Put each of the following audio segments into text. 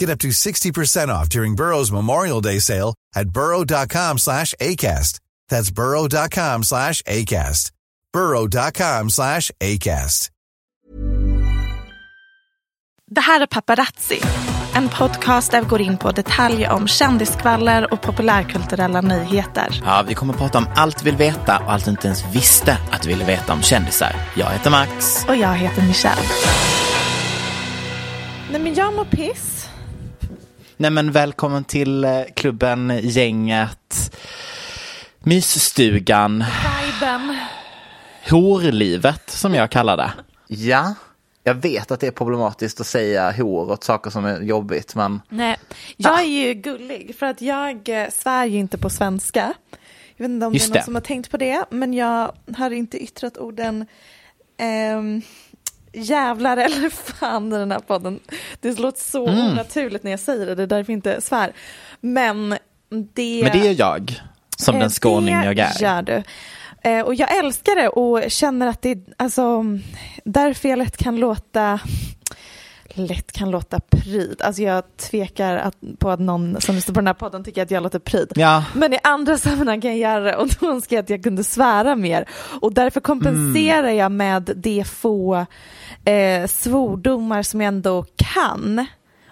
Get up to 60% off during Burrow's Memorial Day sale at burrow.com slash ACAST. That's burrow.com slash ACAST. burrow.com slash ACAST. Det här är Paparazzi, en podcast där vi går in på detaljer om kändiskvaller och populärkulturella nyheter. Ja, vi kommer att prata om allt vi vill veta och allt du inte ens visste att du ville veta om kändisar. Jag heter Max. Och jag heter Michelle. Nej men jag mår piss. Nej men välkommen till eh, klubben, gänget, mysstugan, Viben. horlivet som jag kallar det. Ja, jag vet att det är problematiskt att säga hor åt saker som är jobbigt men Nej, jag är ju gullig för att jag eh, svär ju inte på svenska. Jag vet inte om Just det är någon det. som har tänkt på det, men jag har inte yttrat orden ehm, jävlar eller fan i den här podden. Det låter så Mm. onaturligt när jag säger det, det är därför jag inte svär. Men det... Men det är jag, som Eh, den skåning jag Det är. gör du. Eh, Och jag älskar det och känner att det är alltså, därför jag lätt kan låta lätt kan låta pryd. Alltså jag tvekar att, på att någon som lyssnar på den här podden tycker att jag låter pryd. Ja, Men i andra sammanhang kan jag göra det och då önskar jag att jag kunde svära mer. Och därför kompenserar Mm. jag med de få eh, svordomar som jag ändå kan.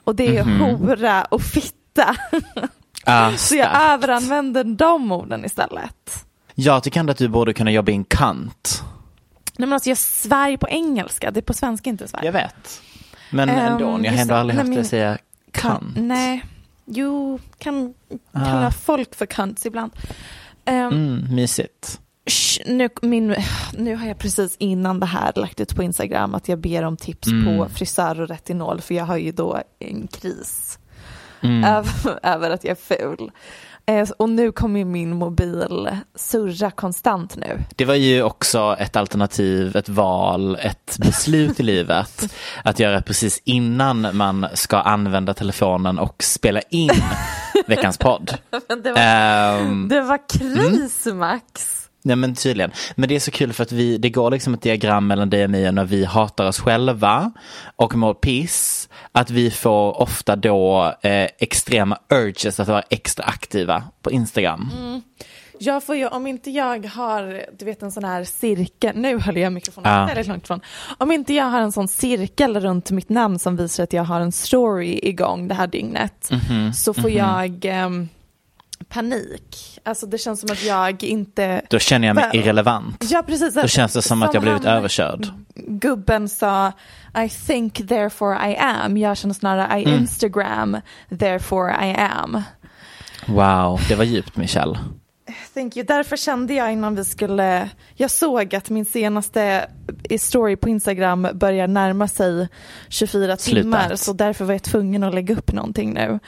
Och det är Mhm. hora och fitta. ah, Så jag överanvänder de orden istället. Jag tycker ändå att du borde kunna jobba i en kant. Nej men alltså jag svär på engelska, det är på svenska inte svär. Jag vet. Men Ehm, ändå, jag har ändå aldrig hört dig säga kant. Nej, jo, kan Ah. kalla folk för cunts ibland. Um, Mm, mysigt. nu, min, nu har jag precis innan det här lagt ut på Instagram att jag ber om tips Mm. på frisör och retinol för jag har ju då en kris Mm. över, över att jag är ful. Eh, och nu kommer min mobil surra konstant nu. Det var ju också ett alternativ, ett val, ett beslut i livet att göra precis innan man ska använda telefonen och spela in veckans podd. Det var, Ehm, det var kris Max. Nej men tydligen. Men det är så kul för att vi, det går liksom ett diagram mellan dig och mig när vi hatar oss själva och mår piss. Att vi får ofta då eh, extrema urges att vara extra aktiva på Instagram. Jag får ju, om inte jag har, du vet en sån här cirkel, nu höll jag mikrofonen Ja. väldigt långt ifrån. Om inte jag har en sån cirkel runt mitt namn som visar att jag har en story igång det här dygnet, Mhm, så får jag ehm, panik. Alltså det känns som att jag inte, Då känner jag mig irrelevant. ja precis. Då känns det som att jag blivit han- överkörd. Gubben sa I think therefore I am. Jag känner snarare I Mm. Instagram therefore I am. Wow, det var djupt Michelle. Thank you. Därför kände jag innan vi skulle, jag såg att min senaste story på Instagram börjar närma sig 24 Slutet. timmar så därför var jag tvungen att lägga upp någonting nu.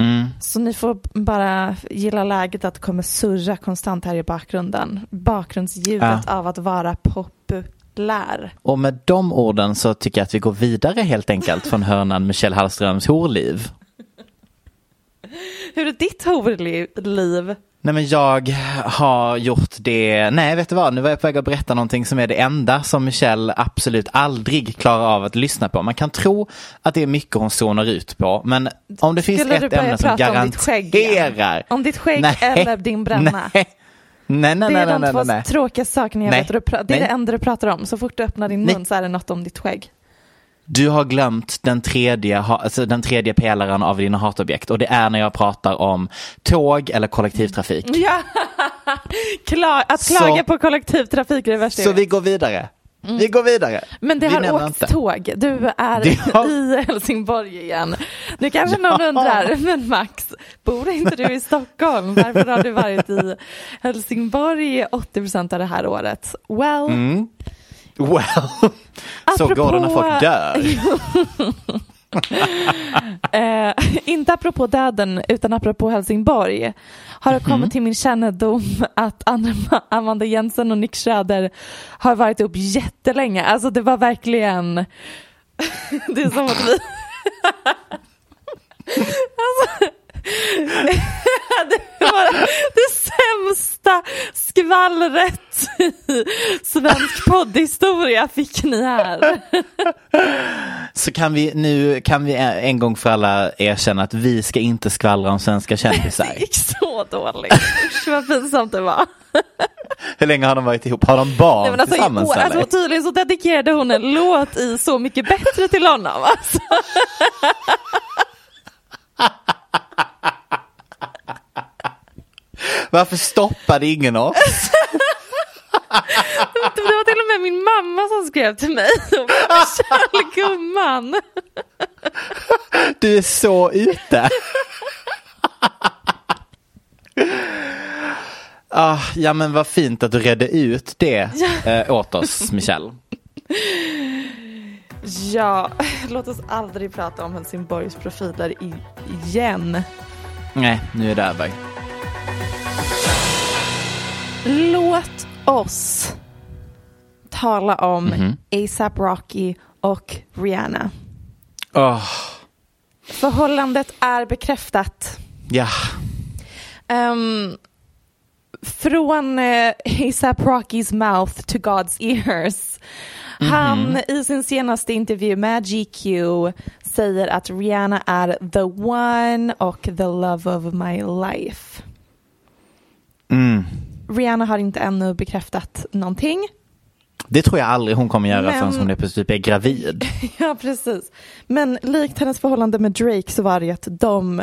Mm. Så ni får bara gilla läget att det kommer surra konstant här i bakgrunden. Bakgrundsljudet av att vara populär. Och med de orden så tycker jag att vi går vidare helt enkelt från hörnan Michelle Hallströms horliv. Hur är ditt horliv? Nej men jag har gjort det, nej vet du vad, nu var jag på väg att berätta någonting som är det enda som Michelle absolut aldrig klarar av att lyssna på. Man kan tro att det är mycket hon zonar ut på, men om det finns Skulle du ett ämne som prata om ditt skägg garanterar. Om ditt skägg eller din bränna? Nej, nej, nej, det är nej, de två tråkiga sakerna jag vet. Det är det enda du pratar om. Så fort du öppnar din mun så är det något om ditt skägg. Du har glömt den tredje, alltså den tredje pelaren av dina hatobjekt och det är när jag pratar om tåg eller kollektivtrafik. Ja. Klar, att Så- klaga på kollektivtrafik är det värsta Så vi går vidare. Vi går vidare. Men det vi har åkt inte. tåg. Du är Det har- i Helsingborg igen. Nu kanske någon Ja. undrar, men Max, bor inte du i Stockholm? Varför har du varit i Helsingborg 80 procent av det här året? Well, Mm. Well, så går det när folk dör. Eh, inte apropå döden utan apropå Helsingborg har det kommit till min kännedom att Amanda Jensen och Nick Schröder har varit upp jättelänge. Alltså det var verkligen, det är som att vi alltså, det var det sämsta skvallret svensk poddhistoria fick ni här. Så kan vi nu kan vi en gång för alla erkänna att vi ska inte skvallra om svenska kändisar. Det gick så dåligt. Usch vad pinsamt det var. Hur länge har de varit ihop? Har de barn Nej, men alltså, tillsammans år, eller? alltså, tydligen så dedikerade hon en låt i Så mycket bättre till honom. Alltså. Varför stoppade ingen oss? Det var till och med min mamma som skrev till mig. Kjell gumman. Du är så ute. Ah, ja men vad fint att du redde ut det eh, åt oss Michelle. Ja, låt oss aldrig prata om Helsingborgs profiler igen. Nej, nu är det över. Låt oss tala om Mhm. ASAP Rocky och Rihanna. Åh, Förhållandet är bekräftat. ja. Ehm, från uh, ASAP Rockys mouth to God's ears. Han i sin senaste intervju med GQ säger att Rihanna är the one och the love of my life. Mm. Rihanna har inte ännu bekräftat någonting. Det tror jag aldrig hon kommer göra Men- förrän hon är, typ är gravid. Ja, precis. Men likt hennes förhållande med Drake så var det att de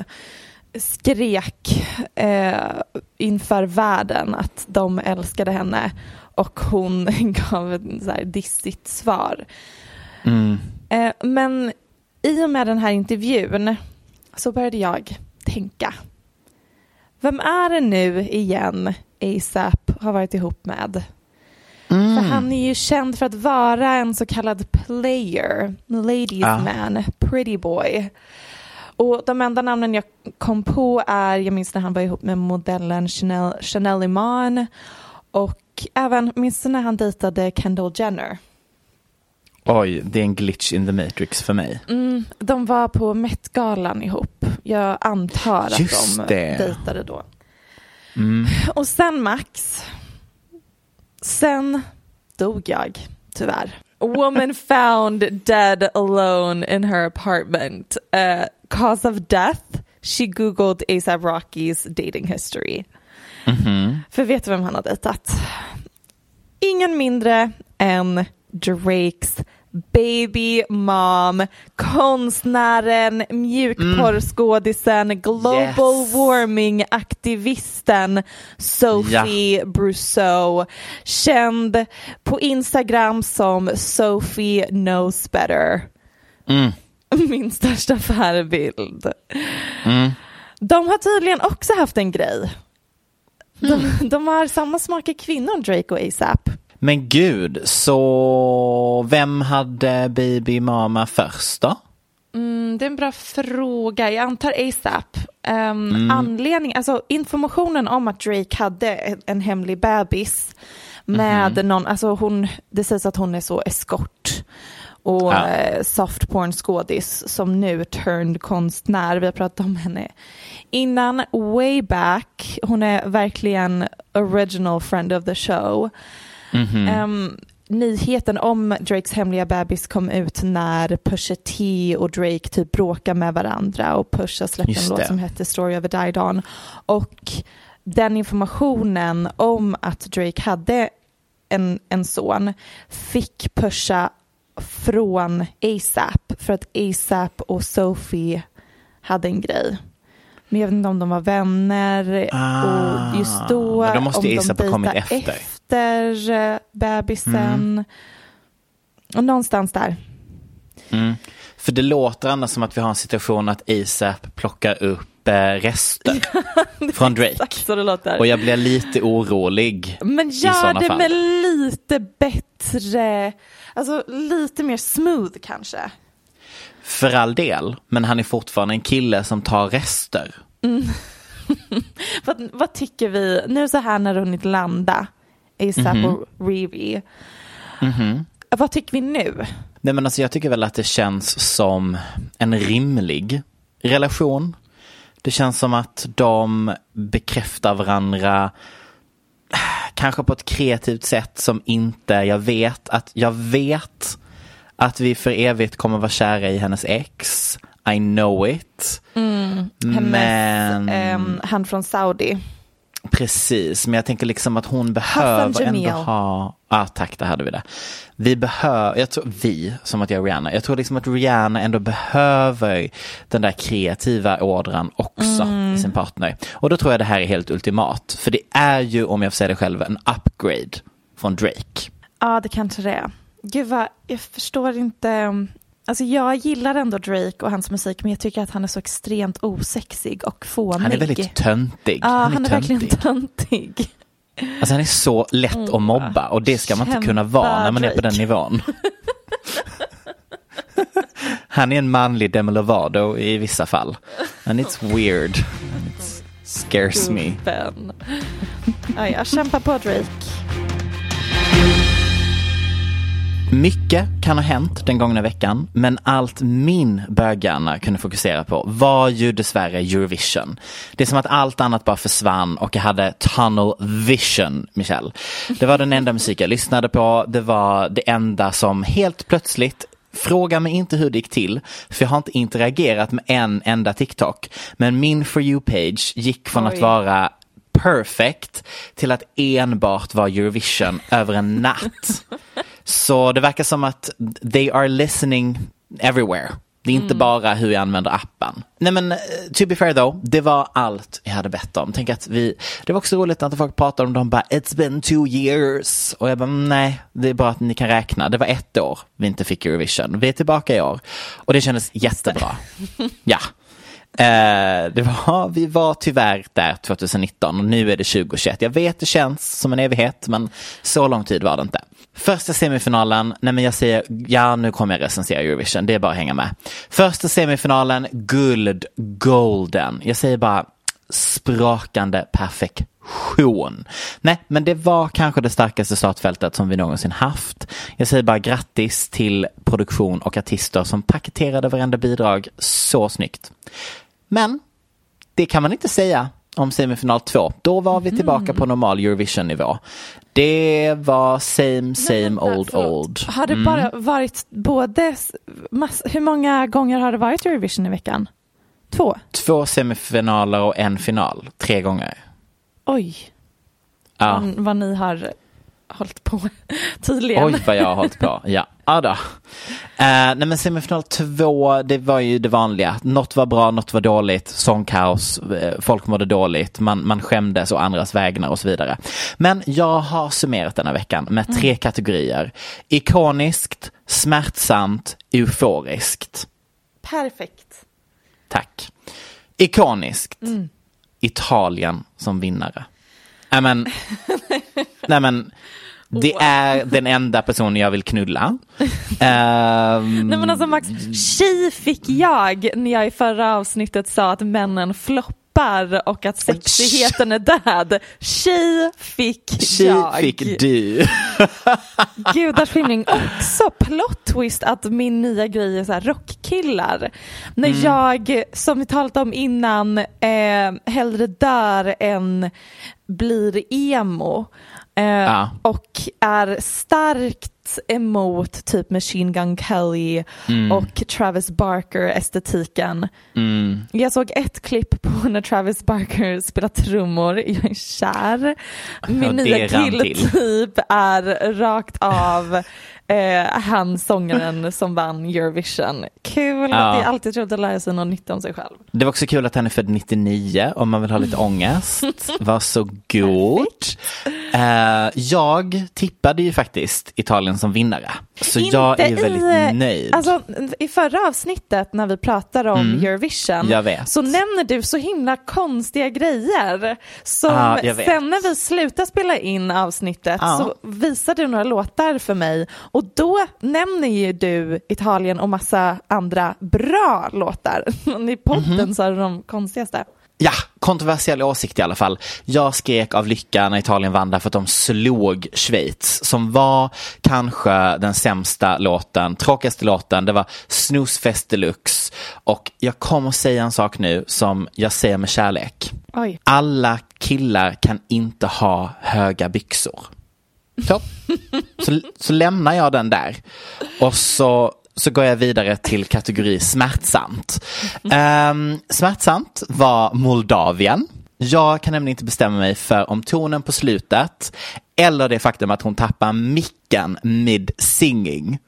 skrek eh, inför världen att de älskade henne och hon gav ett så här dissigt svar. Mm. Eh, men i och med den här intervjun så började jag tänka. Vem är det nu igen ASAP har varit ihop med? För han är ju känd för att vara en så kallad player, ladies Ja. man, pretty boy. Och de enda namnen jag kom på är, jag minns när han var ihop med modellen Chanel, Chanel Iman och även, minns när han dejtade Kendall Jenner? Oj, det är en glitch in the matrix för mig. Mm, de var på Met-galan ihop. Jag antar att Just de det. dejtade då. Mm. Och sen Max, sen dog jag tyvärr. Woman found dead alone in her apartment. Uh, cause of death, she googled ASAP Rockys dating history. Mhm. För vet du vem han har dejtat? Ingen mindre än Drakes baby mom, konstnären, mjukporrskådisen, global Yes. warming-aktivisten Sophie Brousseau, känd på Instagram som Sophie knows better. Mm. Min största förebild. Mm. De har tydligen också haft en grej. De, de har samma smak i kvinnor, Drake och ASAP. Men gud, så vem hade baby mama först då? Mm, det är en bra fråga. Jag antar ASAP. Um, Anledning, alltså informationen om att Drake hade en, hemlig bebis med någon, alltså hon, det sägs att hon är så eskort. och Ja. eh, soft porn skådis som nu turned konstnär. Vi har pratat om henne innan, way back. Hon är verkligen original friend of the show. Mhm. Ehm, nyheten om Drakes hemliga bebis kom ut när Pusha T och Drake typ bråkade med varandra och Pusha släppte Just en låt det. som hette Story of a Died On. Och den informationen om att Drake hade en, en son fick Pusha från ASAP för att ASAP och Sophie hade en grej. Men jag vet inte om de var vänner Ah, och just då, men då måste om A$AP de ha kommit efter. efter eh, bebisen. Mm. Och någonstans där. Mm. För det låter annars som att vi har en situation att ASAP plockar upp eh, rester från Drake. Exakt så det låter. Och jag blir lite orolig. Men gör det fall. med lite bättre, alltså lite mer smooth kanske. För all del, men han är fortfarande en kille som tar rester. Vad, vad tycker vi, nu så här när det hunnit landa, ASAP Mhm. och Revi. Vad tycker vi nu? Nej men alltså jag tycker väl att det känns som en rimlig relation. Det känns som att de bekräftar varandra kanske på ett kreativt sätt som inte jag vet att jag vet att vi för evigt kommer vara kära i hennes ex. I know it. Hennes, Men ehm, han från Saudi. Precis, men jag tänker liksom att hon behöver ändå ha, ja ah, tack, där hade vi det. Vi behöver, jag tror, vi, som att jag är Rihanna, jag tror liksom att Rihanna ändå behöver den där kreativa ådran också Mm. i sin partner. Och då tror jag det här är helt ultimat, för det är ju, om jag får säga det själv, en upgrade från Drake. Ja, det kanske det är. Gud vad, jag förstår inte. Alltså jag gillar ändå Drake och hans musik, men jag tycker att han är så extremt osexig och fånig. Han är väldigt töntig. Ja, han är, verkligen töntig. töntig. Alltså han är så lätt att mobba och det ska man inte Kämpa, kunna vara när man är på den nivån. Han är en manlig Demi Lovato i vissa fall. And it's weird. It scares me. Ja, jag kämpar på Drake. Mycket kan ha hänt den gångna veckan, men allt min böghjärna kunde fokusera på var ju dessvärre Eurovision. Det är som att allt annat bara försvann och jag hade tunnel vision, Michelle. Det var den enda musik jag lyssnade på, det var det enda som helt plötsligt Fråga mig inte hur det gick till, för jag har inte interagerat med en enda TikTok. Men min For You-page gick från att Oj. vara perfect till att enbart vara Eurovision över en natt. Så det verkar som att they are listening everywhere. Det är inte bara hur jag använder appen. Nej men eh, to be fair though, det var allt jag hade bett om. Tänk att vi, det var också roligt att folk pratar om dem bara it's been two years. Och jag bara "Mm, nej, det är bara att ni kan räkna. Det var ett år vi inte fick Eurovision. Vi är tillbaka i år. Och det kändes jättebra. Ja. Eh, det var, vi var tyvärr där 2019 och nu är det 2021. Jag vet det känns som en evighet men så lång tid var det inte. Första semifinalen, nej men jag säger, ja nu kommer jag recensera Eurovision, det är bara att hänga med. Första semifinalen, guld, golden. Jag säger bara sprakande perfektion. Nej, men det var kanske det starkaste startfältet som vi någonsin haft. Jag säger bara grattis till produktion och artister som paketerade varenda bidrag så snyggt. Men det kan man inte säga om semifinal 2. Då var vi tillbaka på normal Eurovision-nivå. Det var same, same, old, Förlåt. old. Har det Mm. bara varit både, hur många gånger har det varit Eurovision i veckan? Två? Två semifinaler och en final. Tre gånger. Oj, Ja. vad, vad ni har hållit på tydligen. Oj vad jag har hållit på. Ja, ja då. Eh, nej men semifinal två, det var ju det vanliga. Något var bra, något var dåligt, sångkaos, eh, folk mådde dåligt, man, man skämdes och andras vägnar och så vidare. Men jag har summerat denna veckan med tre kategorier. Ikoniskt, smärtsamt, euforiskt. Perfekt. Tack. Ikoniskt. Italien som vinnare. Nej men, nej men, det är den enda personen jag vill knulla. Ehm, Nej men alltså Max, tji fick jag när jag i förra avsnittet sa att männen floppar och att sexigheten är död. Tjej fick Tjej jag. fick du. Gudars skymning. Också plot twist att min nya grej är så här rockkillar. När Mm. jag, som vi talat om innan, eh, hellre dör än blir emo. Eh, Ja. Och är starkt emot typ Machine Gun Kelly Mm. och Travis Barker estetiken. Jag såg ett klipp på när Travis Barker spelar trummor. Jag är kär. Min Ja, nya killtyp är rakt av eh, han sångaren som vann Eurovision. Kul, Ja. det är alltid trevligt att lära sig något nytt om sig själv. Det var också kul att han är född 99 om man vill ha lite ångest. Varsågod. Uh, jag tippade ju faktiskt Italien som vinnare. Så jag är väldigt i, nöjd. Alltså, I förra avsnittet när vi pratade om Eurovision Mm. Vet. så nämner du så himla konstiga grejer. Som vet. sen när vi slutade spela in avsnittet Ja. så visade du några låtar för mig och då nämner ju du Italien och massa andra bra låtar. Men I podden Mhm. så är de konstigaste. Ja, kontroversiell åsikt i alla fall. Jag skrek av lycka när Italien vann därför att de slog Schweiz som var kanske den sämsta låten, tråkigaste låten. Det var snusfest deluxe och jag kommer säga en sak nu som jag säger med kärlek. Oj. Alla killar kan inte ha höga byxor. Så, så, så lämnar jag den där och så, så går jag vidare till kategori smärtsamt. Um, smärtsamt var Moldavien. Jag kan nämligen inte bestämma mig för om tonen på slutet eller det faktum att hon tappar micken mid singing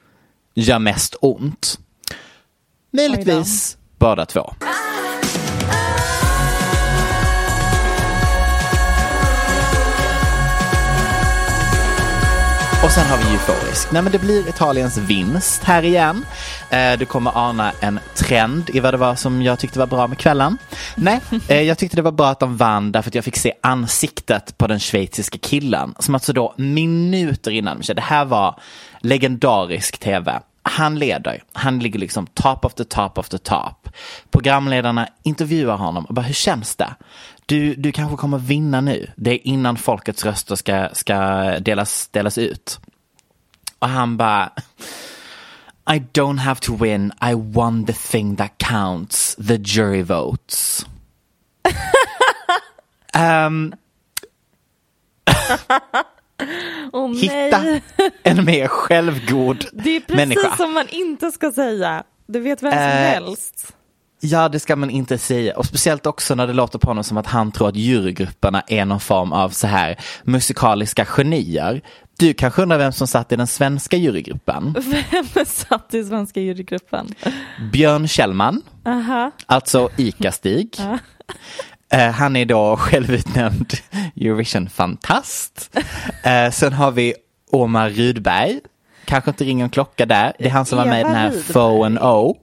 gör mest ont. Möjligtvis båda två. Och sen har vi euforisk. Nej men det blir Italiens vinst här igen. Eh, du kommer ana en trend i vad det var som jag tyckte var bra med kvällen. Nej, eh, jag tyckte det var bra att de vann därför att jag fick se ansiktet på den schweiziska killen. Som alltså då minuter innan, det här var legendarisk tv. Han leder, han ligger liksom top of the top of the top. Programledarna intervjuar honom och bara, hur känns det? Du, du kanske kommer vinna nu. Det är innan folkets röster ska, ska delas, delas ut. Och han bara, I don't have to win, I won the thing that counts, the jury votes. Ehm, Åh hitta en mer självgod Det är precis människa. som man inte ska säga. Du vet vem som Eh, helst. Ja, det ska man inte säga. Och speciellt också när det låter på honom som att han tror att jurygrupperna är någon form av så här musikaliska genier. Du kanske undrar vem som satt i den svenska jurygruppen? Vem satt i svenska jurygruppen? Björn Kjellman, Aha. alltså Ica-Stig. Eh, han är då självutnämnd Eurovision-fantast. Eh, sen har vi Omar Rudberg. Kanske inte ringer en klocka där. Det är han som var med i den här Eva Fo and O.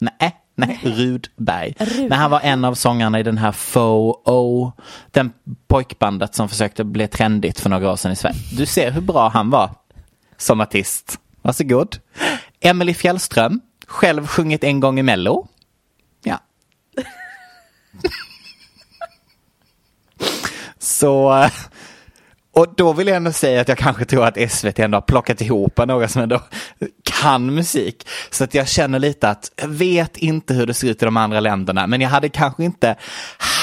Nej, nej, Rudberg. Men han var en av sångarna i den här Fo O. Den pojkbandet som försökte bli trendigt för några år sedan i Sverige. Du ser hur bra han var som artist. Varsågod. Emily Fjällström. Själv sjungit en gång i Mello. Ja. Så, och då vill jag ändå säga att jag kanske tror att SVT ändå har plockat ihop några som ändå kan musik. Så att jag känner lite att jag vet inte hur det ser ut i de andra länderna, men jag hade kanske inte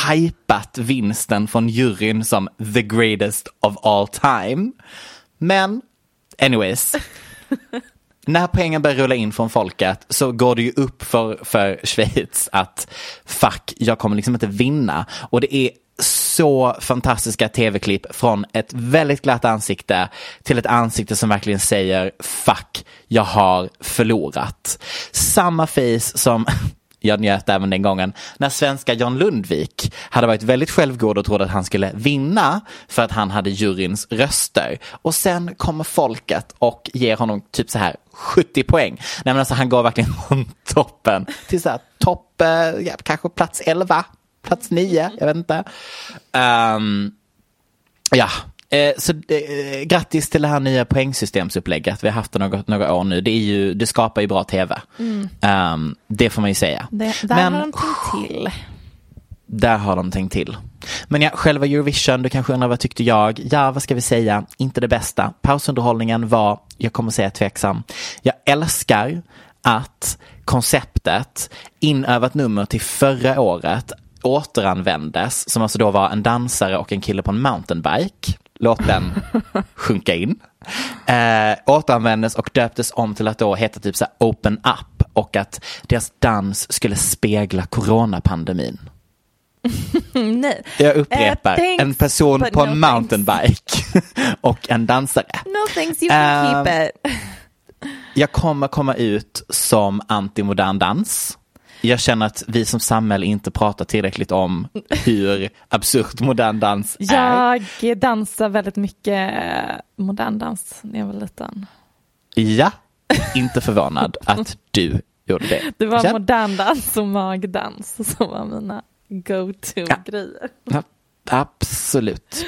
hypat vinsten från juryn som the greatest of all time. Men, anyways. När pengar börjar rulla in från folket så går det ju upp för, för Schweiz att fuck, jag kommer liksom inte vinna. Och det är så fantastiska tv-klipp från ett väldigt glatt ansikte till ett ansikte som verkligen säger fuck, jag har förlorat. Samma face som jag njöt även den gången när svenska John Lundvik hade varit väldigt självgod och trodde att han skulle vinna för att han hade juryns röster. Och sen kommer folket och ger honom typ så här 70 poäng. Nej men alltså han går verkligen från toppen till så här topp, eh, kanske plats 11, plats 9, jag vet inte. Ehm, ja, eh, så eh, grattis till det här nya poängsystemsupplägget. Vi har haft det några, några år nu. Det, är ju, det skapar ju bra tv. Ehm, det får man ju säga. Det, där Men- har de tänkt till. Där har de tänkt till. Men ja, själva Eurovision, du kanske undrar vad tyckte jag? Ja, vad ska vi säga? Inte det bästa. Pausunderhållningen var, jag kommer säga tveksam. Jag älskar att konceptet inövat nummer till förra året återanvändes, som alltså då var en dansare och en kille på en mountainbike. Låt den sjunka in. Eh, återanvändes och döptes om till att då heta typ så open up och att deras dans skulle spegla coronapandemin. Nej. Jag upprepar, thanks, en person på no en mountainbike och en dansare. No thanks, you can Ehm, keep it. Jag kommer komma ut som anti-modern dans. Jag känner att vi som samhälle inte pratar tillräckligt om hur absurt modern dans är. Jag dansar väldigt mycket eh, modern dans när jag var liten. Ja, inte förvånad att du gjorde det. Det var Ja. modern dans och magdans som var mina go-to-grejer. Ja, absolut.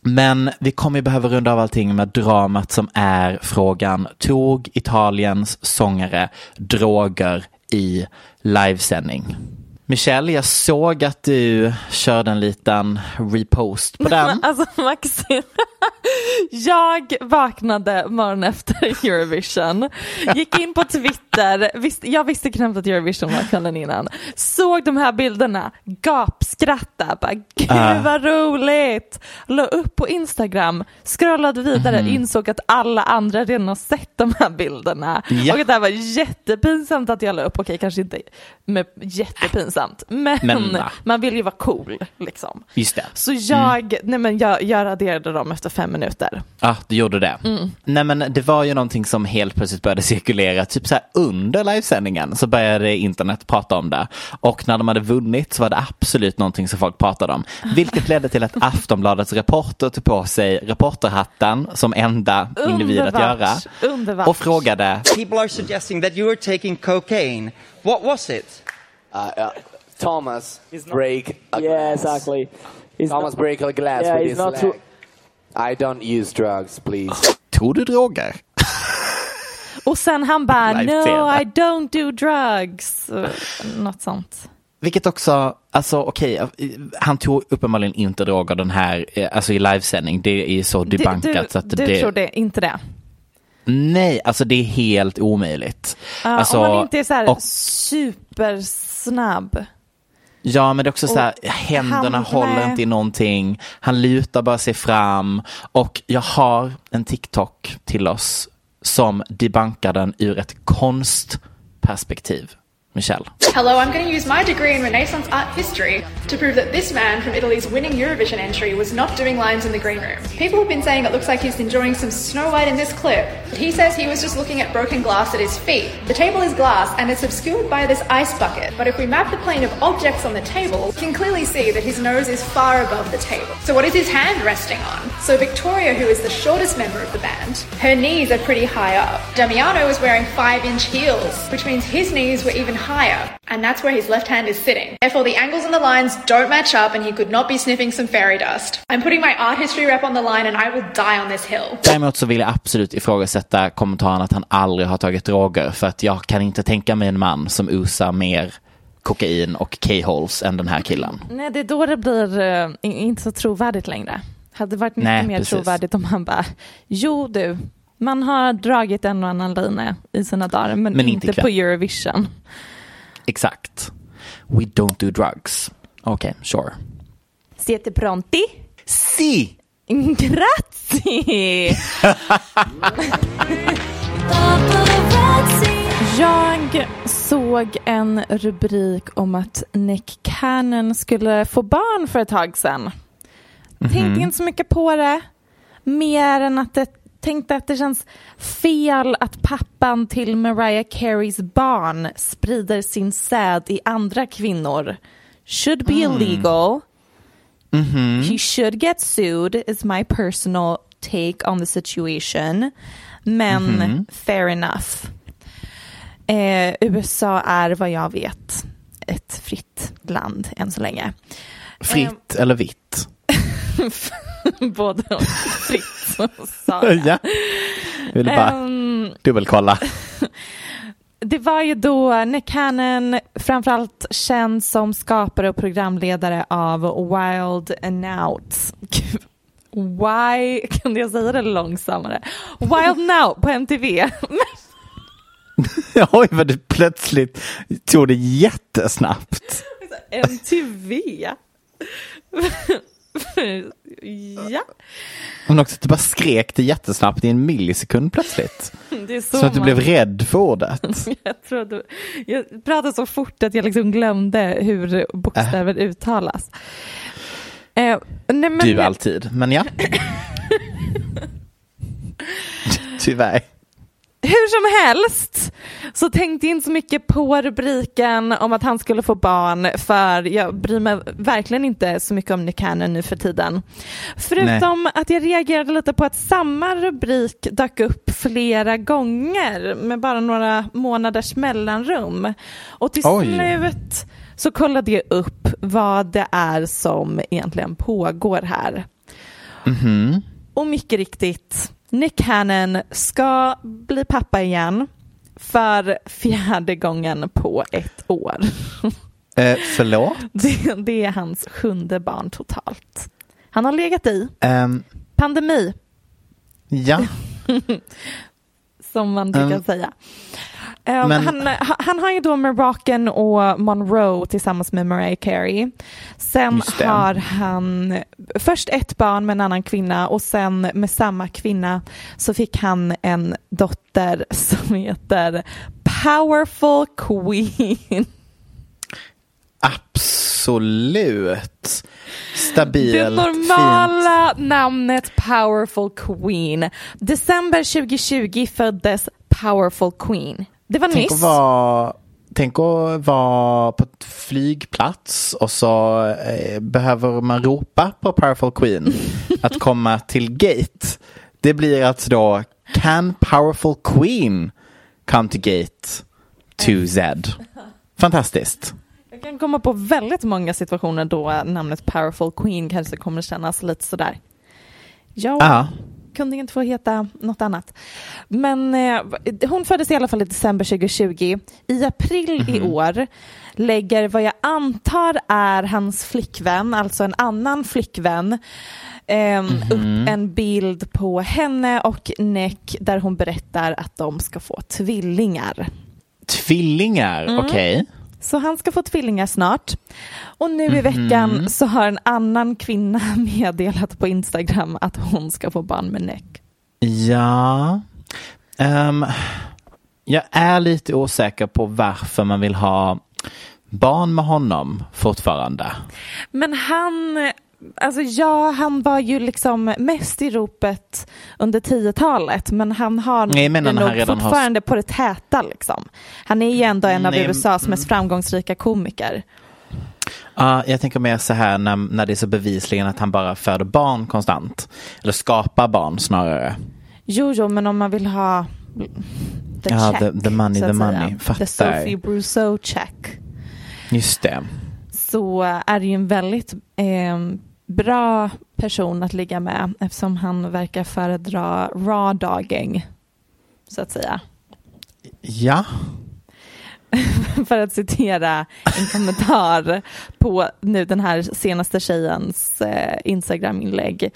Men vi kommer ju behöva runda av allting med dramat som är frågan tog Italiens sångare droger i livesändning? Michelle, jag såg att du körde en liten repost på den. Alltså Maxim, jag vaknade morgonen efter Eurovision, gick in på Twitter, visst, jag visste knappt att Eurovision var kvällen innan, såg de här bilderna, gapskratta, bara gud Ah. vad roligt, la upp på Instagram, scrollade vidare, Mhm. insåg att alla andra redan har sett de här bilderna. Ja. och att det här var jättepinsamt att jag la upp, okej kanske inte med jättepinsamt, men, Men, man vill ju vara cool liksom. Just det. Så jag, nej men jag, jag raderade dem efter fem minuter. Ja, du gjorde det. Mm. Nej men det var ju någonting som helt plötsligt började cirkulera, typ så här under livesändningen så började internet prata om det. Och när de hade vunnit så var det absolut någonting som folk pratade om. Vilket ledde till att Aftonbladets reporter tog på sig reporterhatten som enda individ att göra. Underbart. Och frågade, People are suggesting that you were taking cocaine. What was it? Thomas break a Yeah, glass. exactly. He's Thomas not- break a glass Yeah, with he's his not leg. too- I don't use drugs, please. tog du droger? Och sen han bara, no. I don't do drugs. Uh, Något sånt. Vilket också, alltså okej, han tog uppenbarligen inte droger den här, eh, alltså i livesändning, det är så Du, debunkat. så du, att du det, tror det, inte det? Nej, alltså det är helt omöjligt. Ja, alltså, om man inte är så här och- supersnabb. Ja, men det är också så här, händerna han- håller nej. inte i någonting. Han lutar bara sig fram. Och jag har en TikTok till oss som debankar den ur ett konstperspektiv. Michelle. Hello, I'm going to use my degree in Renaissance art history to prove that this man from Italy's winning Eurovision entry was not doing lines in the green room. People have been saying it looks like he's enjoying some Snow White in this clip, but he says he was just looking at broken glass at his feet. The table is glass and it's obscured by this ice bucket, but if we map the plane of objects on the table, we can clearly see that his nose is far above the table. So what is his hand resting on? So Victoria, who is the shortest member of the band, her knees are pretty high up. Damiano is wearing five inch heels, which means his knees were even higher, and that's where his left hand is sitting. Therefore, the angles and the lines don't match up, and he could not be sniffing some fairy dust. I'm putting my art history rep on the line, and I will die on this hill. Däremot så vill jag absolut ifrågasätta kommentaren att han aldrig har tagit droger. För att jag kan inte tänka mig en man som osar mer kokain och K-holes än den här killen. Nej, det är då det blir in- inte så trovärdigt längre. Hade varit mycket Nej, mer precis. trovärdigt om han bara, jo du, man har dragit en och annan line i sina dagar, men, Men inte inte på. Eurovision. Exakt. We don't do drugs. Okej, sure. Siete pronti? Si! Grazie! Jag såg en rubrik om att Nick Cannon skulle få barn för ett tag sedan. Tänkte inte så mycket på det. Mer än att det tänkte att det känns fel att pappan till Mariah Careys barn sprider sin säd i andra kvinnor. Should be illegal. He should get sued is my personal take on the situation. Men fair enough. Eh, USA är vad jag vet ett fritt land än så länge. Fritt eller vitt? Både och. fritt så sa jag. ja. Ville bara Ehm, dubbelkolla. det var ju då Nick Cannon, framförallt känd som skapare och programledare av Wild and Out. Why, kan jag säga det långsammare? Wild Now på MTV. Oj, vad du plötsligt tog det jättesnabbt. MTV? ja. Men också du bara skrek det jättesnabbt i en millisekund plötsligt. Det är så, Så att du man- blev rädd för ordet. jag, du, jag pratade så fort att jag liksom glömde hur bokstäver uttalas. Eh, nej, men, Du alltid, men ja. Tyvärr. Hur som helst så tänkte jag inte så mycket på rubriken om att han skulle få barn för jag bryr mig verkligen inte så mycket om Nick Cannon nu för tiden. Förutom att jag reagerade lite på att samma rubrik dök upp flera gånger med bara några månaders mellanrum. Och till Oj. slut så kollade jag upp vad det är som egentligen pågår här. Mhm. Och mycket riktigt, Nick Cannon ska bli pappa igen för fjärde gången på ett år. Eh, förlåt? Det, det är hans sjunde barn totalt. Han har legat i Ehm, pandemi, ja. som man brukar Mm. säga. Um, Men- han, ha- han har ju då med Rocken och Monroe tillsammans med Mariah Carey. Sen har han först ett barn med en annan kvinna och sen med samma kvinna så fick han en dotter som heter Powerful Queen. Absolut. Stabil. Det Fint. normala namnet Powerful Queen. December 2020 föddes Powerful Queen. Det var Tänk nyss. att, vara, tänk att vara på ett flygplats och så eh, behöver man ropa på Powerful Queen att komma till gate. Det blir alltså då Can Powerful Queen come to gate to Z? Fantastiskt. Jag kan komma på väldigt många situationer då namnet Powerful Queen kanske kommer kännas lite sådär. Ja. Kunde inte få heta något annat. Men eh, hon föddes i alla fall i december 2020. I april i år lägger vad jag antar är hans flickvän, alltså en annan flickvän, ehm, upp en bild på henne och Nick där hon berättar att de ska få tvillingar. Tvillingar, Mm. okej. Så han ska få tvillingar snart. Och nu i veckan så har en annan kvinna meddelat på Instagram att hon ska få barn med Nick. Ja. Ehm, jag är lite osäker på varför man vill ha barn med honom fortfarande. Men han, alltså ja, han var ju liksom mest i ropet under 10-talet men han har Nej, när nog han redan har- fortfarande på det täta liksom. Han är ju ändå en av Nej, USAs mm. mest framgångsrika komiker. Ja, jag tänker mer så här när, när det är så bevisligen att han bara föder barn konstant. Eller skapar barn snarare. Jo, jo, men om man vill ha the Ja, check, the- the money, the money. Fattar. The Sophie Brousseau check. Just det. så är det ju en väldigt eh, bra person att ligga med eftersom han verkar föredra raw dogging, så att säga. Ja. För att citera en kommentar på nu den här senaste tjejens eh, Instagram-inlägg.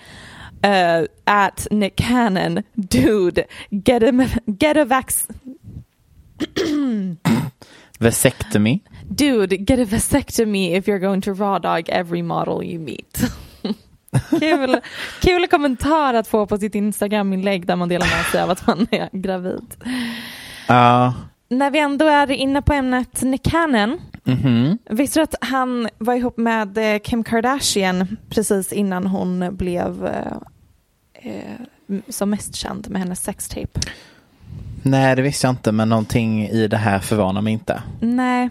Uh, at Nick Cannon, dude, get a, get a vax... Vasectomy. Dude, get a vasectomy if you're going to raw dog every model you meet. kul, kul kommentar att få på sitt Instagram-inlägg där man delar med sig av att man är gravid. Ja. När vi ändå är inne på ämnet Nick Cannon, Mhm. visste du att han var ihop med eh, Kim Kardashian precis innan hon blev eh, eh, som mest känd med hennes sextape? Nej, det visste jag inte, men någonting i det här förvånar mig inte. Nej.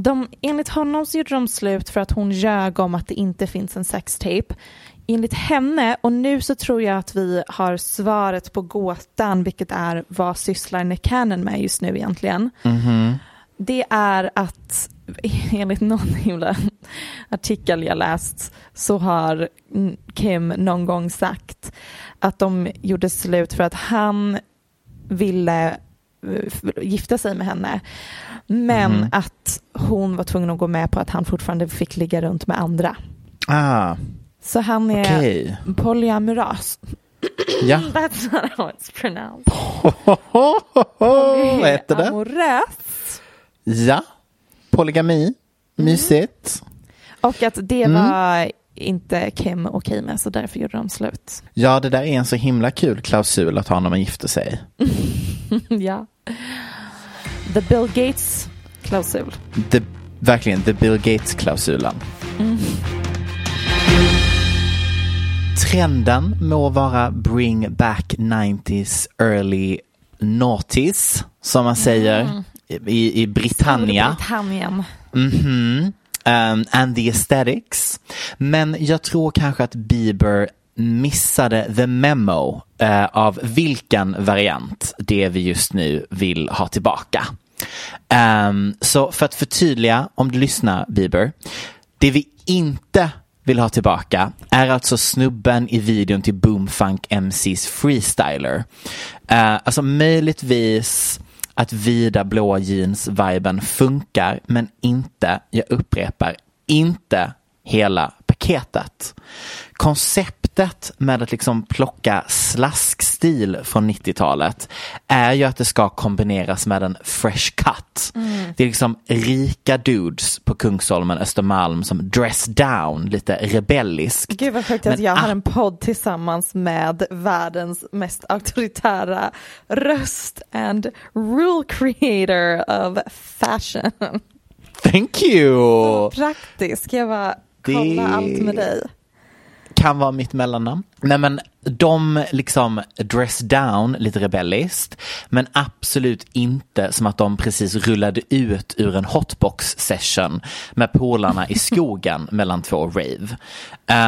De, enligt honom så gjorde de slut för att hon ljög om att det inte finns en sextape. Enligt henne, och nu så tror jag att vi har svaret på gåtan, vilket är vad sysslar Nick Cannon med just nu egentligen? Mhm. Det är att enligt någon himla artikel jag läst så har Kim någon gång sagt att de gjorde slut för att han ville eh, gifta sig med henne. Men Mhm. att hon var tvungen att gå med på att han fortfarande fick ligga runt med andra. Ah, Så han är okej. polyamorös. Ja. That's not how it's pronounced. Vad heter det? Amorös. Ja. Polygami. Mysigt. Och att det Mm. var inte Kim okej med så därför gjorde de slut. Ja, det där är en så himla kul klausul att ha när man gifter sig. ja. The Bill Gates klausul. Det, verkligen, the Bill Gates-klausulen. Trenden må vara bring back 90s early noughties, som man säger i, i Britannia. Storbritannien. Mhm. Um, and the aesthetics. Men jag tror kanske att Bieber missade the memo eh, av vilken variant det vi just nu vill ha tillbaka. Um, så för att förtydliga, om du lyssnar Bieber, det vi inte vill ha tillbaka är alltså snubben i videon till Boomfunk MCs Freestyler. Uh, alltså möjligtvis att vida blå jeans-viben funkar, men inte, jag upprepar, inte hela paketet. Konceptet med att liksom plocka slaskstil från 90-talet är ju att det ska kombineras med en fresh cut. Mm. Det är liksom rika dudes på Kungsholmen, Östermalm som dress down, lite rebelliskt. Gud vad sjukt att jag har ah- en podd tillsammans med världens mest auktoritära röst and rule creator of fashion. Thank you! Praktisk, jag bara Det- kolla allt med dig. kan vara mitt mellannamn. Nej men de liksom dress down lite rebelliskt men absolut inte som att de precis rullade ut ur en hotbox session med polarna i skogen mellan två rave.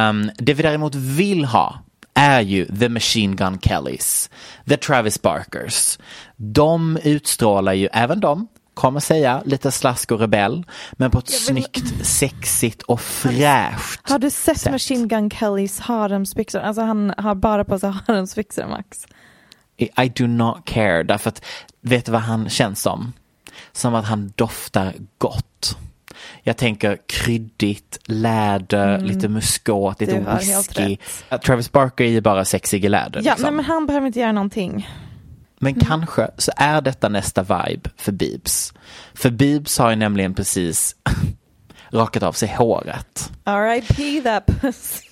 Um, det vi däremot vill ha är ju The Machine Gun Kellys, The Travis Barkers. De utstrålar ju, även de, kommer säga, lite slask och rebell, men på ett snyggt, sexigt och fräscht Har du sett sätt. Machine Gun Kellys haremsbyxor? Alltså han har bara på sig haremsbyxor Max. I do not care, därför att vet du vad han känns som? Som att han doftar gott. Jag tänker kryddigt, läder, lite muskot, lite Mm. Whisky. Travis Barker är ju bara sexig i läder. Ja, liksom. nej, men han behöver inte göra någonting. Men kanske så är detta nästa vibe för Bibs. För Bibs har ju nämligen precis rakat av sig håret. R.I.P. that pussy.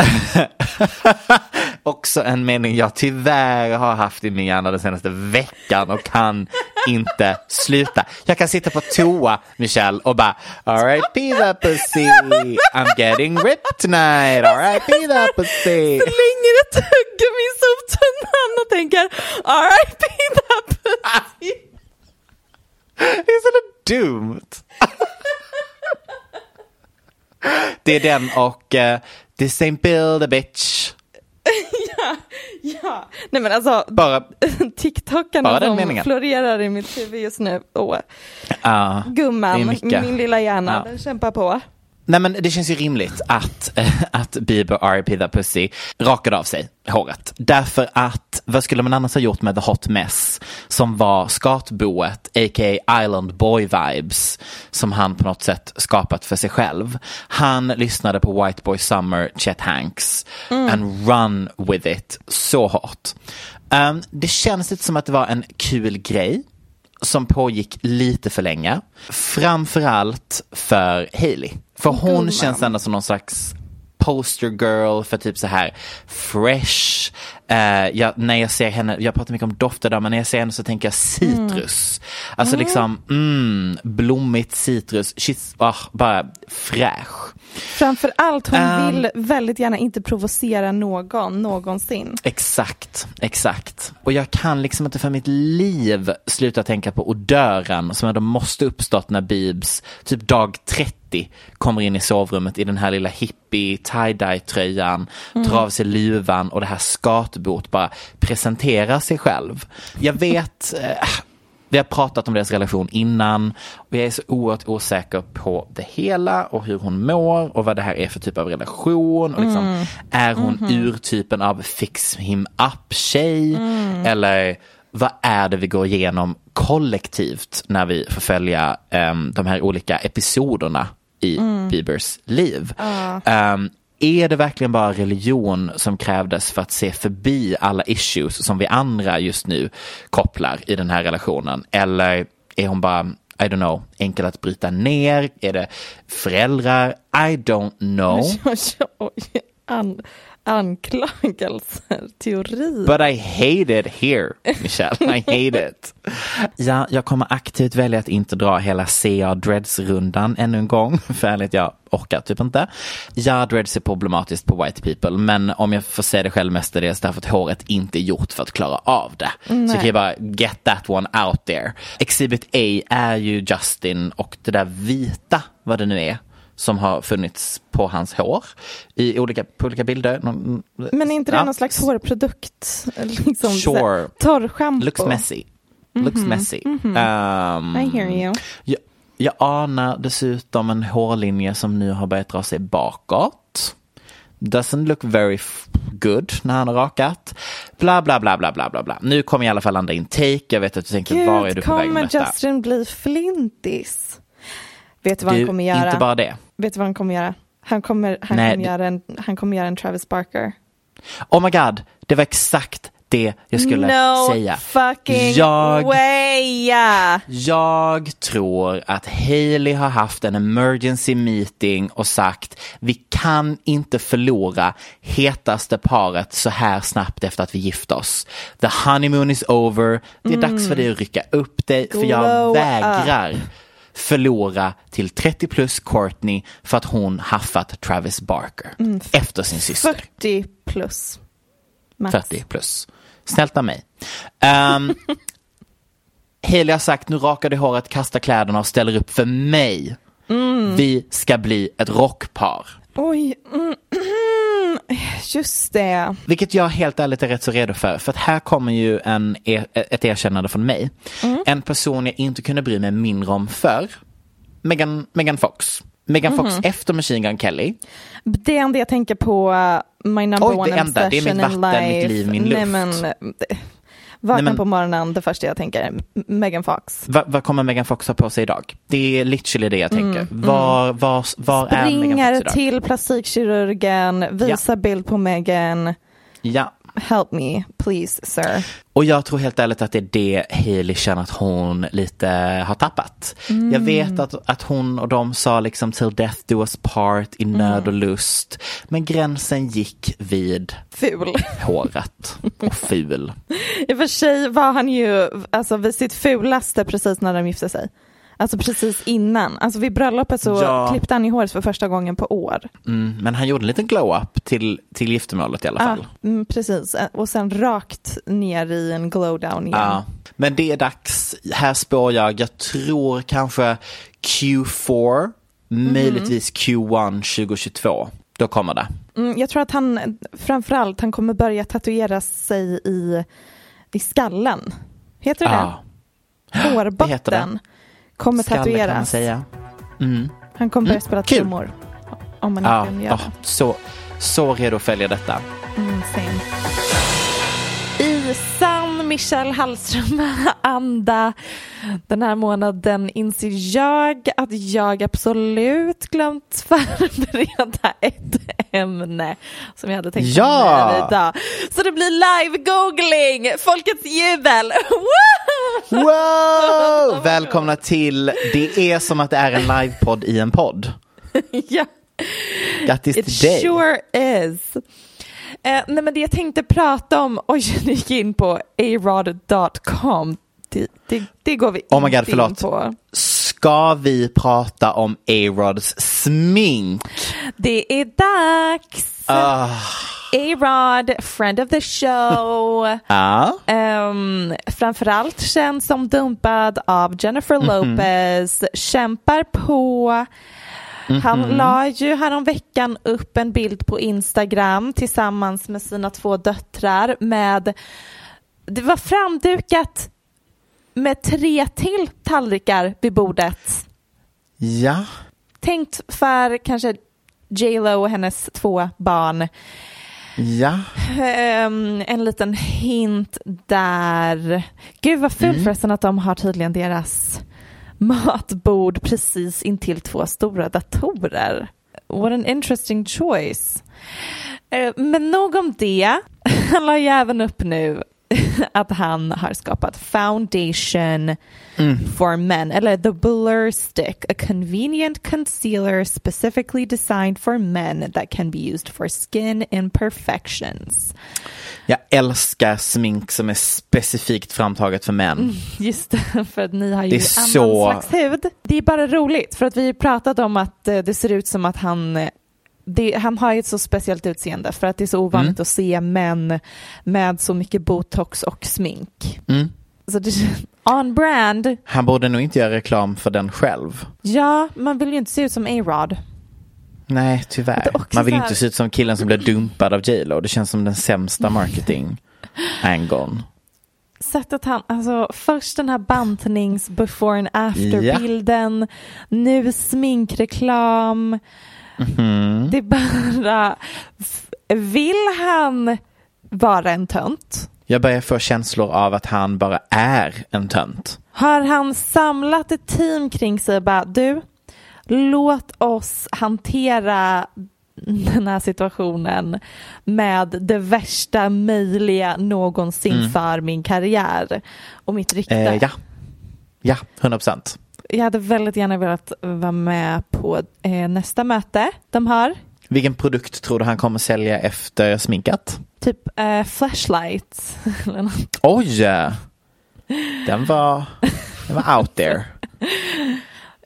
Också en mening jag tyvärr har haft i min hjärna den senaste veckan och kan inte sluta. Jag kan sitta på toa, Michelle, och bara R.I.P. that pussy, I'm getting ripped tonight, R.I.P. that pussy. Slänger ett tuggummi i soptunnan och tänker R.I.P. that pussy. Det är så dumt. Det är den och uh, This ain't build a bitch. ja, ja. Nej men alltså, Bara, TikTokarna Bara som meningen. florerar i mitt huvud just nu. Det är gumman, min lilla hjärna, Ja. den kämpar på. Nej men det känns ju rimligt att, eh, att Bieber R.I.P. the Pussy rakade av sig håret. Därför att vad skulle man annars ha gjort med The Hot Mess som var skatboet, a.k.a. Island Boy vibes som han på något sätt skapat för sig själv. Han lyssnade på White Boy Summer, Chet Hanks and run with it så hårt. Um, det känns lite som att det var en kul grej som pågick lite för länge. Framförallt för Hailey. För hon Gumman. känns ändå som någon slags poster girl för typ så här fresh. Eh, jag, när jag ser henne, jag pratar mycket om dofter där, men när jag ser henne så tänker jag citrus. Alltså liksom, mm, blommigt citrus. She's, ah, bara fräsch. Framför allt, hon Ehm. vill väldigt gärna inte provocera någon, någonsin. Exakt, exakt. Och jag kan liksom inte för mitt liv sluta tänka på odören som ändå måste uppstått när Bibs, typ dag 30, kommer in i sovrummet i den här lilla hippie tie-dye tröjan, tar av sig luvan och det här skatbot bara presenterar sig själv. Jag vet, eh, vi har pratat om deras relation innan och jag är så oerhört osäker på det hela och hur hon mår och vad det här är för typ av relation. Och liksom, Är hon ur typen av fix him up tjej eller vad är det vi går igenom kollektivt när vi får följa um, de här olika episoderna i Mm. Biebers liv. Um, är det verkligen bara religion som krävdes för att se förbi alla issues som vi andra just nu kopplar i den här relationen? Eller är hon bara, I don't know, enkel att bryta ner? Är det föräldrar? I don't know. Oj, oj, oj. An, anklagelser, teorier. But I hate it here, Michelle. I hate it. Ja, jag kommer aktivt välja att inte dra hela CA Dreads-rundan ännu en gång. För ärligt, jag orkar typ inte. Ja, Dreads är problematiskt på white people, men om jag får säga det själv mestadels därför att håret inte är gjort för att klara av det. Så kan jag bara get that one out there. Exhibit A är ju Justin och det där vita, vad det nu är som har funnits på hans hår i olika, på olika bilder. Någon- Men är inte det Ja. någon slags hårprodukt? Liksom, Sure. Torrschampo. Looks messy. Looks messy. Um, Mhm. I hear you. Jag, jag anar dessutom en hårlinje som nu har börjat dra sig bakåt. Doesn't look very good när han har rakat. Bla bla bla bla bla bla bla. Nu kommer i alla fall landa in take. Jag vet att du tänker, var är du Gud, på väg med kommer detta? Justin bli flintis? Vet du vad han Du, kommer göra? inte bara det. Vet du vad han kommer göra? Han kommer, han Nej, kommer, göra, en, han kommer göra en Travis Barker. Oh my god, det var exakt det jag skulle no säga. fucking Jag- way! Jag tror att Hailey har haft en emergency meeting och sagt vi kan inte förlora hetaste paret så här snabbt efter att vi gift oss. The honeymoon is over. Det är dags för dig att rycka upp dig för jag Mm. Glow vägrar förlora till 30 plus Courtney för att hon haffat Travis Barker Mm. efter sin syster. 40 plus. Max. 40 plus. Snällt av mig. Um, Hailey har sagt nu rakar du håret, kasta kläderna och ställer upp för mig. Mm. Vi ska bli ett rockpar. Oj, mm, just det. Vilket jag helt ärligt är rätt så redo för. För att här kommer ju en, e- ett erkännande från mig. Mm. En person jag inte kunde bry mig mindre om för. Megan, Megan Fox. Megan Fox Mhm. efter Machine Gun Kelly. Det enda jag tänker på, uh, my number Oj, det one enda. Det är obsession mitt in vatten, life. mitt liv, min Nej, luft. men, vakna men- på morgonen, det första jag tänker, Megan Fox. Va, vad kommer Megan Fox ha på sig idag? Det är literally det jag tänker. Mm, Var, var, var är Megan Springer Fox idag? till plastikkirurgen, visar bild på Megan. Ja, Help me, please sir. och jag tror helt ärligt att det är det Hailey känner att hon lite har tappat. Mm. Jag vet att, att hon och de sa liksom till death do us part i Mm. nöd och lust. Men gränsen gick vid Ful. håret och ful. I och för sig var han ju alltså, vid sitt fulaste precis när de gifte sig. Alltså precis innan. Alltså vid bröllopet så Ja. klippte han i håret för första gången på år. Mm, men han gjorde en liten glow-up till, till giftermålet i alla Ja, fall. mm, precis. Och sen rakt ner i en glow down igen. Ja, men det är dags. Här spår jag, jag tror kanske Q4, Mhm. möjligtvis Q1 2022. Då kommer det. Mm, jag tror att han framförallt han kommer börja tatuera sig i, i skallen. Heter det Ja, det? det heter Hårbotten kommer skalle kan man tatueras. säga. Mm. Han kommer börja Mm, spela kul. trummor. Om man Ja, kan göra ja, så, så redo att följa detta. Mm, same. I Michelle Hallström-anda den här månaden inser jag att jag absolut glömt förbereda ett ämne som jag hade tänkt Ja! med idag. Så det blir live-googling, folkets jubel. Wow! Välkomna till Det är som att det är en livepodd i en podd. ja. Grattis It till dig. sure is. Eh, nej men det jag tänkte prata om, oj nu gick in på arod.com. Det, det, det går vi Oh my god, förlåt. in på. Ska vi prata om A-Rods smink? Det är dags! Ah. A-Rod, friend of the show. Ja. Um, framförallt känd som dumpad av Jennifer Mhm. Lopez, kämpar på. Han Mhm. la ju häromveckan upp en bild på Instagram tillsammans med sina två döttrar med, det var framdukat med tre till tallrikar vid bordet. Ja. Tänkt för kanske J Lo och hennes två barn. Ja. Ehm, en liten hint där. Gud vad fult Mm. förresten att de har tydligen deras matbord precis intill två stora datorer. What an interesting choice. Eh, men nog om det. Han la ju även upp nu att han har skapat Foundation for Men, eller The Blur Stick, a convenient concealer specifically designed for men that can be used for skin imperfections. Jag älskar smink som är specifikt framtaget för män. Just det, för att ni har ju annan så- slags hud. Det är bara roligt, för att vi pratat om att eh, det ser ut som att han eh, det, han har ju ett så speciellt utseende för att det är så ovanligt Mm. att se män med så mycket botox och smink. Mm. Så det, on brand, Han borde nog inte göra reklam för den själv. ja, man vill ju inte se ut som A-Rod. Nej, tyvärr. Man vill här- inte se ut som killen som blev dumpad av J Lo. Det känns som den sämsta marketing angon. Sättet han, alltså först den här bantnings before and after Ja. nu sminkreklam. Mhm. Det är bara, vill han vara en tönt? Jag börjar få känslor av att han bara är en tönt. Har han samlat ett team kring sig och bara du, låt oss hantera den här situationen med det värsta möjliga någonsin Mm. för min karriär och mitt rykte. Eh, ja. Ja, 100 procent. Jag hade väldigt gärna velat vara med på eh, nästa möte de har. Vilken produkt tror du han kommer sälja efter sminkat? Typ eh, flashlight. Oj! Den var, den var out there.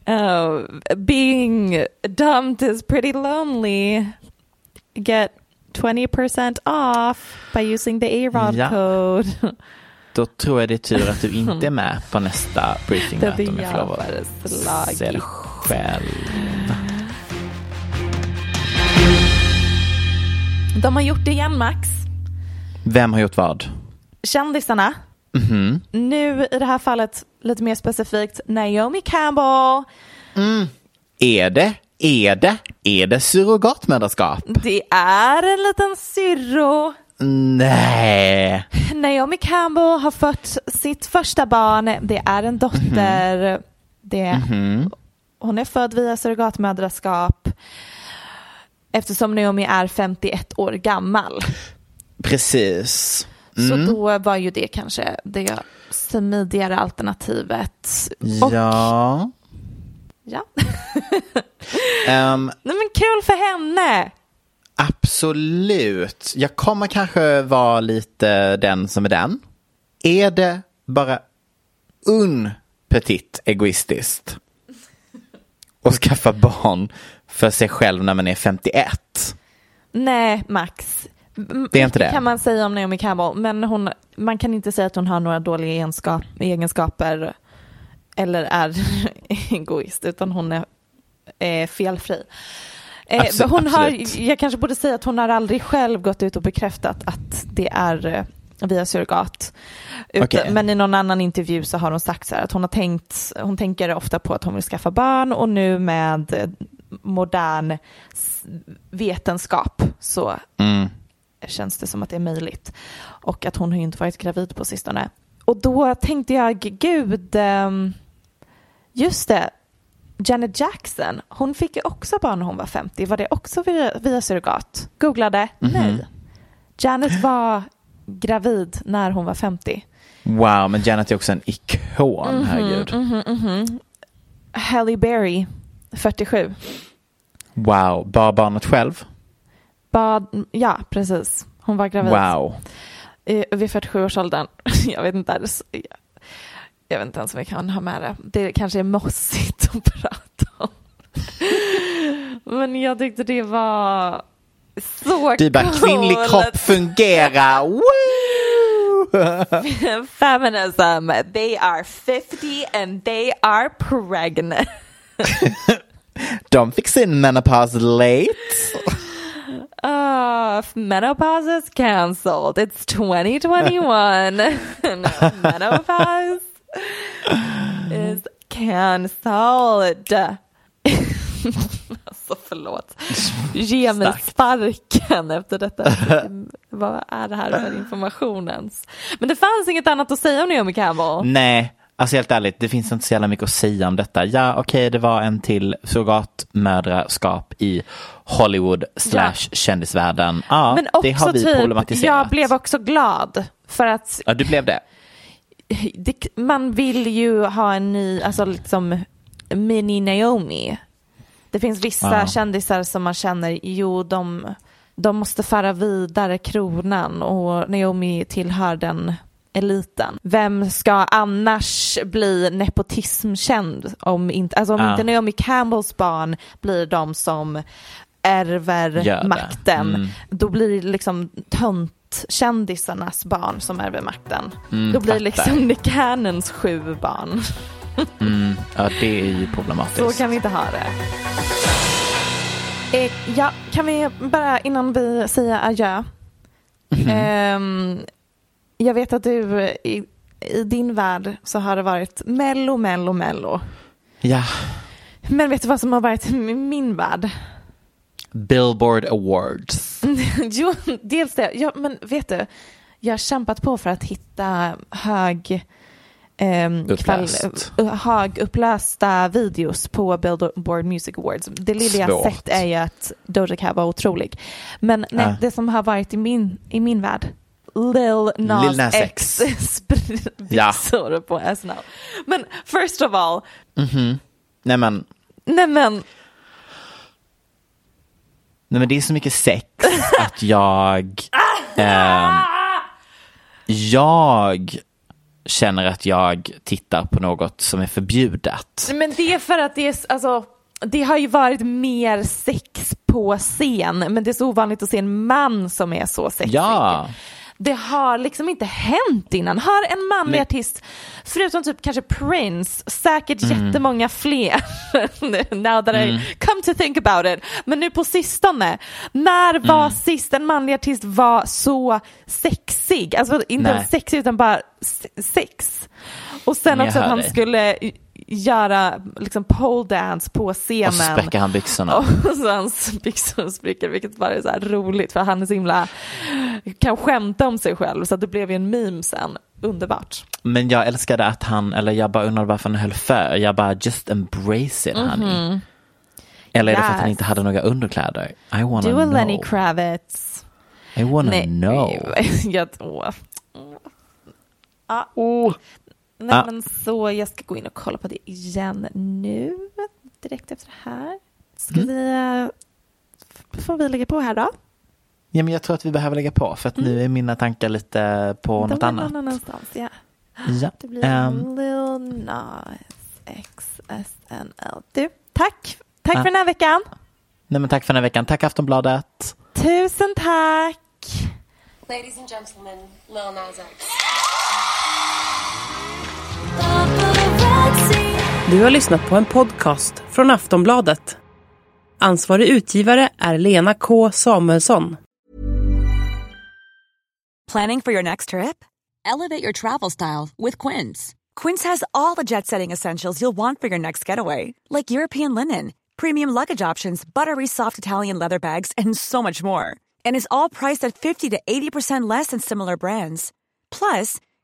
Uh, being dumped is pretty lonely. Get 20% off by using the A-Rod Ja. code. Då tror jag det är tur att du inte är med på nästa briefingmöte om jag får lov att se det själv. De har gjort det igen Max. Vem har gjort vad? Kändisarna. Mhm. Nu i det här fallet lite mer specifikt Naomi Campbell. Är det, är det, är det surrogatmödraskap? Det är en liten syrro. Nej. Naomi Campbell har fött sitt första barn. Det är en dotter. Det, Mhm. Hon är född via surrogatmödraskap. Eftersom Naomi är 51 år gammal. Precis. Så Mm. då var ju det kanske det smidigare alternativet. Och, Ja. ja. Ehm, Nej, men kul för henne. Absolut. Jag kommer kanske vara lite den som är den. Är det bara un petit egoistiskt att skaffa barn för sig själv när man är 51? Nej, Max. Det är inte det. kan man säga om Naomi Campbell, men hon, man kan inte säga att hon har några dåliga egenskap, egenskaper eller är egoist, utan hon är, är felfri. Eh, Abso- hon har, absolut. jag kanske borde säga att hon har aldrig själv gått ut och bekräftat att det är eh, via surrogat. Okej. Men i någon annan intervju så har hon sagt så här att hon har tänkt, hon tänker ofta på att hon vill skaffa barn och nu med eh, modern vetenskap så Mm. känns det som att det är möjligt. Och att hon har ju inte varit gravid på sistone. Och då tänkte jag, gud, ehm, just det, Janet Jackson, hon fick ju också barn när hon var 50. Var det också via, via surrogat? Googlade, Mhm. nej. Janet var gravid när hon var 50. Wow, men Janet är också en ikon, Mhm, herregud. mhm, mhm. Halle Berry, 47. Wow, bara barnet själv? Bad, ja, precis. Hon var gravid. Wow. Eh, vid 47-årsåldern. Jag vet inte. Jag, vet inte ens om vi kan ha med det. Det kanske är mossigt att prata om. Men jag tyckte det var så Du bara, coolt. kvinnlig kropp fungerar. Woo! Feminism. They are 50 and they are pregnant. De fick sin menopause late. Uh, menopause is cancelled. It's 2021. no, menopause is cancelled. alltså förlåt. Ge mig sparken efter detta. Vad är det här för informationens? Men det fanns inget annat att säga om Naomi Campbell. Nej, alltså helt ärligt, det finns inte så jävla mycket att säga om detta. Ja, okej, okay, det var en till surrogatmödraskap i Hollywood slash kändisvärlden. Ja, Men också det har vi typ, problematiserat. jag blev också glad för att Ja, du blev det. Det, man vill ju ha en ny, alltså liksom mini Naomi. Det finns vissa Ja. kändisar som man känner, jo de, de måste föra vidare kronan och Naomi tillhör den eliten. Vem ska annars bli nepotismkänd om inte, alltså om Ja. inte Naomi Campbells barn blir de som ärver makten, Mm. då blir det liksom töntkändisarnas barn som ärver makten. Mm, då blir det liksom Nick Cannons sju barn. Mm, ja, det är ju problematiskt. Så kan vi inte ha det. Eh, ja, kan vi bara innan vi säger adjö. Mhm. Ehm, jag vet att du i, i din värld så har det varit mello, mello, mello. Ja, Men vet du vad som har varit i min värld? Billboard Awards. jo, dels det. Ja, men vet du, jag har kämpat på för att hitta hög ehm, Upplöst. uh, högupplösta videos på Billboard Music Awards. Det lilla jag sett är ju att Doja Cat var otrolig. Men nej, Ja. det som har varit i min, i min värld Lil Nas, Lil Nas X Ja. sprisor på SNL. Men first of all, Mhm. Nej men, nej men nej men det är så mycket sex att jag ehm, Jag känner att jag tittar på något som är förbjudet. Men det är för att det är, alltså, det har ju varit mer sex på scen, men det är så ovanligt att se en man som är så sexig. Ja. Det har liksom inte hänt innan. Har en manlig Men- artist, förutom typ kanske Prince, säkert Mm. jättemånga fler, now that Mm. I come to think about it, men nu på sistone, när var Mm. sist en manlig artist var så sexig? Alltså inte Nej. sexig utan bara se- sex. Och sen Jag också att han skulle göra liksom pole dance på scenen. Och så spräcker han byxorna. Och så hans byxor spricker vilket bara är så här roligt för han är så himla, kan skämta om sig själv så det blev ju en meme sen. Underbart. Men jag älskade att han, eller jag bara undrade varför han höll för. Jag bara just embrace it honey. Eller är det för att han. Yes. inte hade några underkläder? I wanna Du och know. Lenny Kravitz. I wanna Nej, know. jag, åh. Ja. Nej Ah. men så jag ska gå in och kolla på det igen nu. Direkt efter det här. Ska Mm. vi, eh, får vi lägga på här då? Ja, men jag tror att vi behöver lägga på för att nu är mina tankar lite på Mm. De något är annat. någon annanstans, ja. Ja. Det blir ehm, Lil Nas X SNL. Du, tack. Tack Ah. för den här veckan. nej men tack för den här veckan. Tack Aftonbladet. Tusen tack. Ladies and gentlemen, Lil Nas X. Du har lyssnat på en podcast från Aftonbladet. Ansvarig utgivare är Lena K Samuelsson. Planning for your next trip? Elevate your travel style with Quince. Quince has all the jet setting essentials you'll want for your next getaway, like European linen, premium luggage options, buttery soft Italian leather bags, and so much more. And is all priced at 50 to 80% less than similar brands. Plus,